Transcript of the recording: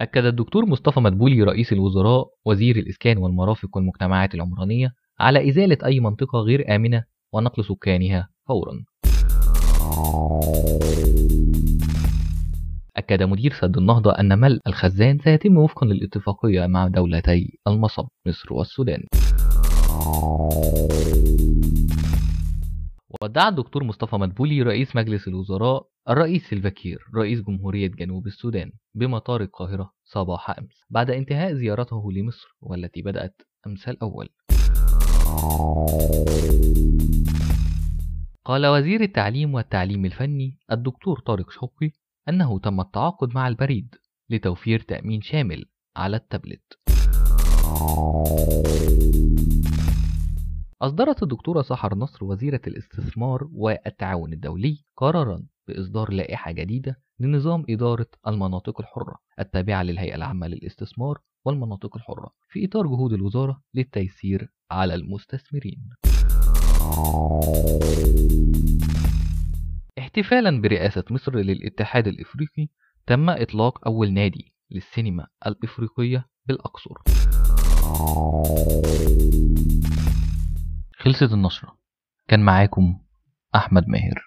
أكد الدكتور مصطفى مدبولي رئيس الوزراء وزير الإسكان والمرافق والمجتمعات العمرانية على إزالة أي منطقة غير آمنة ونقل سكانها فورا. أكد مدير سد النهضة أن ملء الخزان سيتم وفقا للاتفاقية مع دولتي المصب مصر والسودان. ودع الدكتور مصطفى مدبولي رئيس مجلس الوزراء الرئيس البكير رئيس جمهورية جنوب السودان بمطار القاهرة صباح أمس بعد انتهاء زيارته لمصر والتي بدأت أمس الأول. قال وزير التعليم والتعليم الفني الدكتور طارق شوقي أنه تم التعاقد مع البريد لتوفير تأمين شامل على التابلت. أصدرت الدكتورة سحر نصر وزيرة الاستثمار والتعاون الدولي قرارا بإصدار لائحة جديدة لنظام إدارة المناطق الحرة التابعة للهيئة العامة للاستثمار والمناطق الحرة في إطار جهود الوزارة للتيسير على المستثمرين. احتفالا برئاسة مصر للاتحاد الإفريقي تم إطلاق أول نادي للسينما الإفريقية بالأقصر. خلصت النشرة. كان معاكم أحمد ماهر.